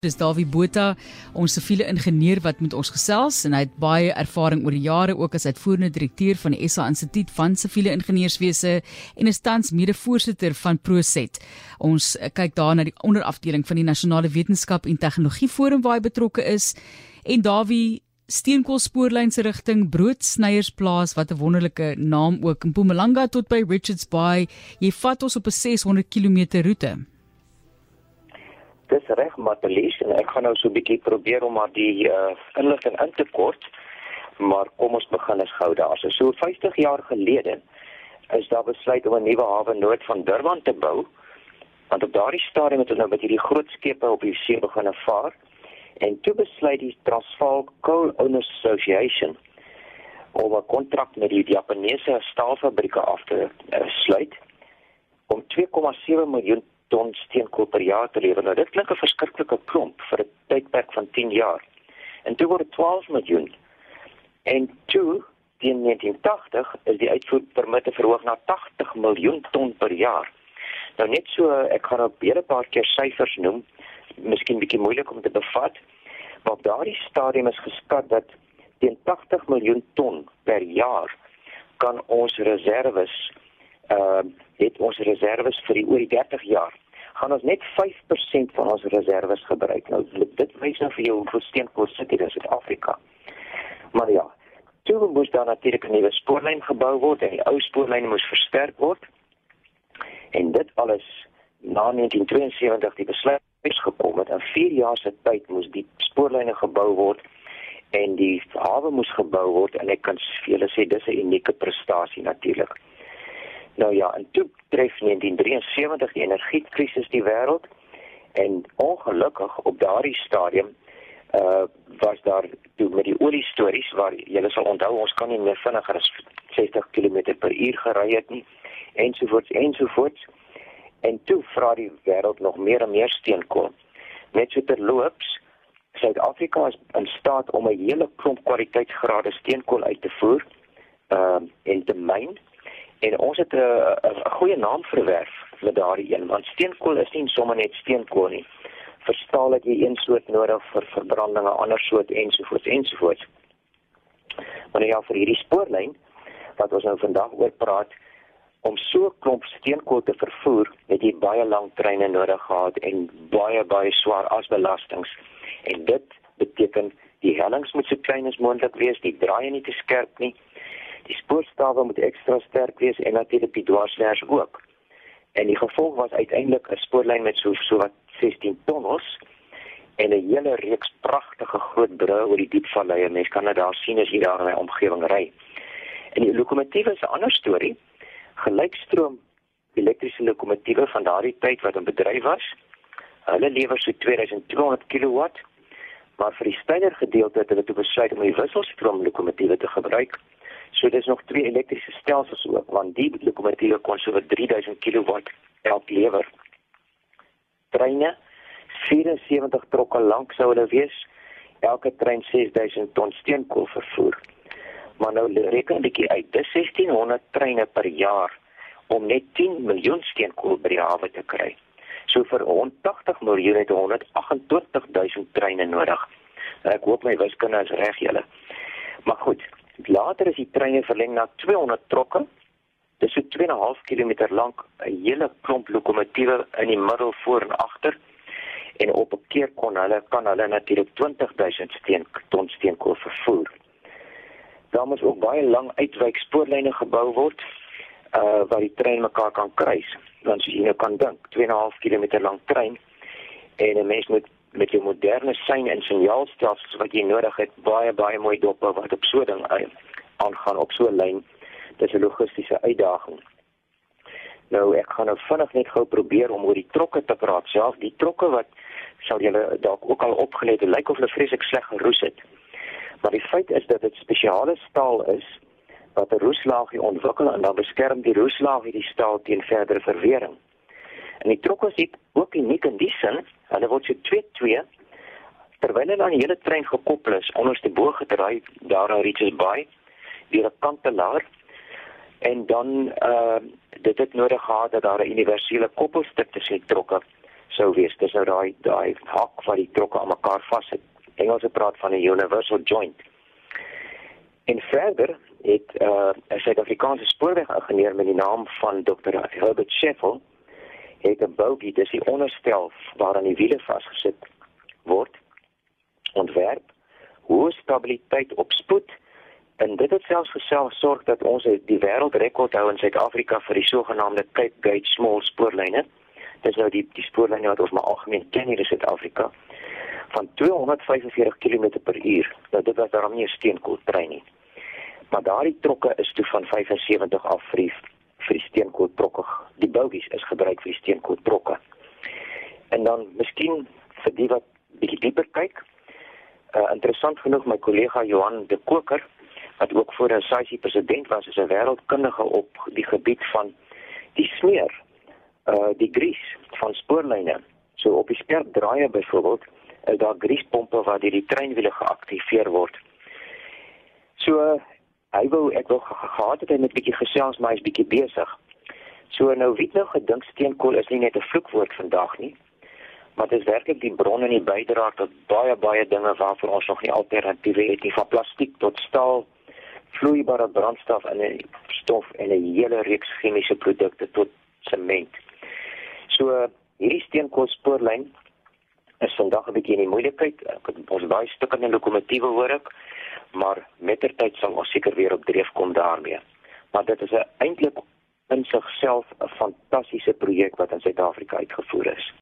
Dis Dawie Botha, ons siviele ingenieur wat met ons gesels en hy het baie ervaring oor die jare ook as uitvoerende direkteur van die SA Instituut van Siviele Ingenieurswese en is tans mede-voorsitter van Proset. Ons eh, kyk daar na die onderafdeling van die Nasionale Wetenskap en Tegnologie Forum waar hy betrokke is en Dawie Steenkoolspoorlyn se rigting Broodsnyersplaas wat 'n wonderlike naam ook in Mpumalanga tot by Richards Bay. Jy vat ons op 'n 600 km roete. Dis reg, Matelies, en ek gaan nou so 'n bietjie probeer om maar die uh, inligting in te kort. Maar kom ons begin as gou daar. So 50 jaar gelede is daar besluit om 'n nuwe hawe noord van Durban te bou. Want op daardie stadium het hulle nou met hierdie groot skepe op die see begin vaar. En toe besluit die Transvaal Coal Owners Association om 'n kontrak met die Japaneese staalfabrieke af te uh, sluit om 2,7 miljoen ton steenkool per jaar te lewer. Nou dit klink 'n verskriklike klomp vir 'n tydperk van 10 jaar. En toe word dit 12 miljoen. En toe teen 1980 is die uitvoerpermitte verhoog na 80 miljoen ton per jaar. Nou net so ek gaan op 'n paar keer syfers noem, miskien bietjie moeilik om te bevat, maar op daardie stadium is geskat dat teen 80 miljoen ton per jaar kan ons reserves uh het ons reserves vir oor die 30 jaar gaan ons net 5% van ons reserves gebruik. Nou dit wys nou vir jou hoe steenkool sit hier in Suid-Afrika. Maar ja, toe moes daar natuurlik 'n nuwe spoorlyn gebou word en die ou spoorlyn moes versterk word. En dit alles na 1972 die besluit is gekom dat in 4 jaar se tyd moes die spoorlyne gebou word en die hawe moes gebou word en ek kan vir julle sê dis 'n unieke prestasie natuurlik. Nou ja, en toe tref 1973 die energiekrisis die wêreld en ongelukkig op daardie stadium uh was daar toe met die olie stories waar julle sal onthou ons kan nie meer vinniger as 60 km per uur gery het nie ensovoorts ensovoorts. En toe vra die wêreld nog meer en meer steenkool. Net so terloops Suid-Afrika is in staat om 'n hele klomp kwaliteitsgrade steenkool uit te voer uh en te myn En ons het 'n uh, goeie naam verwerf met daardie een want steenkool is nie sommer net steenkool nie. Verstaal dat jy een soort nodig vir verbranding, 'n ander soort ensovoorts ensovoorts. Maar ja, vir hierdie spoorlyn wat ons nou vandag oor praat om so 'n klomp steenkool te vervoer, het jy baie lang treine nodig gehad en baie baie swaar asbelastings. En dit beteken die hellings moet so klein as moontlik wees, die draai nie te skerp nie Die spoorstawe moet ekstra sterk wees en natuurlik die dwarsleers ook. En die gevolg was uiteindelik 'n spoorlyn met so so wat 16 tonnels en 'n hele reeks pragtige groot brûe oor die diep valleie. Mens kan dit daar sien as jy daar in die omgewing ry. En die lokomotiewe is 'n ander storie. Gelykstroom elektriese lokomotiewe van daardie tyd wat in bedryf was. Hulle lewer so 2200 kW. Maar vir die styler gedeelte het hulle besluit om die wisselstroom lokomotiewe te gebruik So dis nog twee elektriese stelsels ook want die lokomotiewe kon so vir 3000 kW elk lewer. Treine 74 trokke lank sou hulle wees. Elke trein 6000 ton steenkool vervoer. Maar nou reken 'n bietjie uit. Dis 1600 treine per jaar om net 10 miljoen steenkool by die hawe te kry. So vir 180 miljoen het 128000 treine nodig. Ek hoop my wiskunde is reg julle. Maar goed, Later is die treine verleng na 200 trokke. Dis so 2.5 km lank, 'n hele klomp lokomotiewe in die middel voor en agter. En op 'n keer kon hulle kan hulle natuurlik 20000 steen ton steenkool vervoer. Daar moes ook baie lang uitwyk spoorlyne gebou word uh waar die trein mekaar kan kruis. Want as jy nou kan dink, 2.5 km lank trein en 'n mens moet met jou moderne sein en signaalstelsels wat jy nodig het, baie baie mooi dop wat op so 'n ding aangaan op so 'n lyn. Dis 'n logistiese uitdaging. Nou ek gaan nou vinnig net gou probeer om oor die trokke te praat. Self die trokke wat sou julle dalk ook al opgelet het, lyk of hulle vreeslik sleg geroes het. Maar die feit is dat dit spesiale staal is wat 'n roeslaagie ontwikkel en dan beskerm die roeslaagie die staal teen verdere verwering. En die trokke is ook uniek in die sin Hulle word so 2-2 terwyl hulle aan die hele trein gekoppel is onderste bo gedraai daar aan Richards Bay deur 'n kantelaar en dan uh dit het nodig gehad dat daar 'n universele koppelstuk tussen die trokke sou wees. Dis nou daai daai hak wat die trokke aan mekaar vassit. Engelse praat van 'n universal joint. En verder het uh, 'n Suid-Afrikaanse spoorwegingenieur met die naam van Dr. Herbert Scheffel het 'n bogie, dis die onderstel waaraan die wiele vasgesit word, ontwerp hoë stabiliteit op spoed en dit het selfs geself sorg dat ons die wêreldrekord hou in Suid-Afrika vir die sogenaamde Cape Gauge small spoorlyne. Dis nou die die spoorlyne wat ons maar algemeen ken hier in Suid-Afrika van 245 km per uur. Nou dit was daarom nie 'n steenkooltrein nie. Maar daardie trokke is toe van 75 af vir die, vir die steenkooltrokke. Vir die steenkooltrokke. En dan miskien vir die wat bietjie dieper kyk. Uh, interessant genoeg my kollega Johan de Koker wat ook voor 'n SAICI president was, is 'n wêreldkundige op die gebied van die smeer, uh die grease van spoorlyne. So op die skerp draaie byvoorbeeld is daar griespompe waar deur die treinwiele geaktiveer word. So hy wou ek wou gehad het hy met bietjie gesels maar hy's bietjie besig. So nou weet nou gedink steenkool is nie net 'n vloekwoord vandag nie. Maar dit is werklik die bron en die bydrae tot baie baie dinge waarvoor ons nog nie alternatiewe het nie van plastiek tot staal, vloeibare brandstof en 'n stof en 'n hele reeks chemiese produkte tot sement. So hierdie steenkoolspoorlyn is vandag 'n bietjie in die moeilikheid. Ons baie stukke in lokomotiewe hoor ek, maar mettertyd sal ons seker weer op dreef kom daarmee. Maar dit is 'n eintlik in sigself 'n fantastiese projek wat in Suid-Afrika uitgevoer is.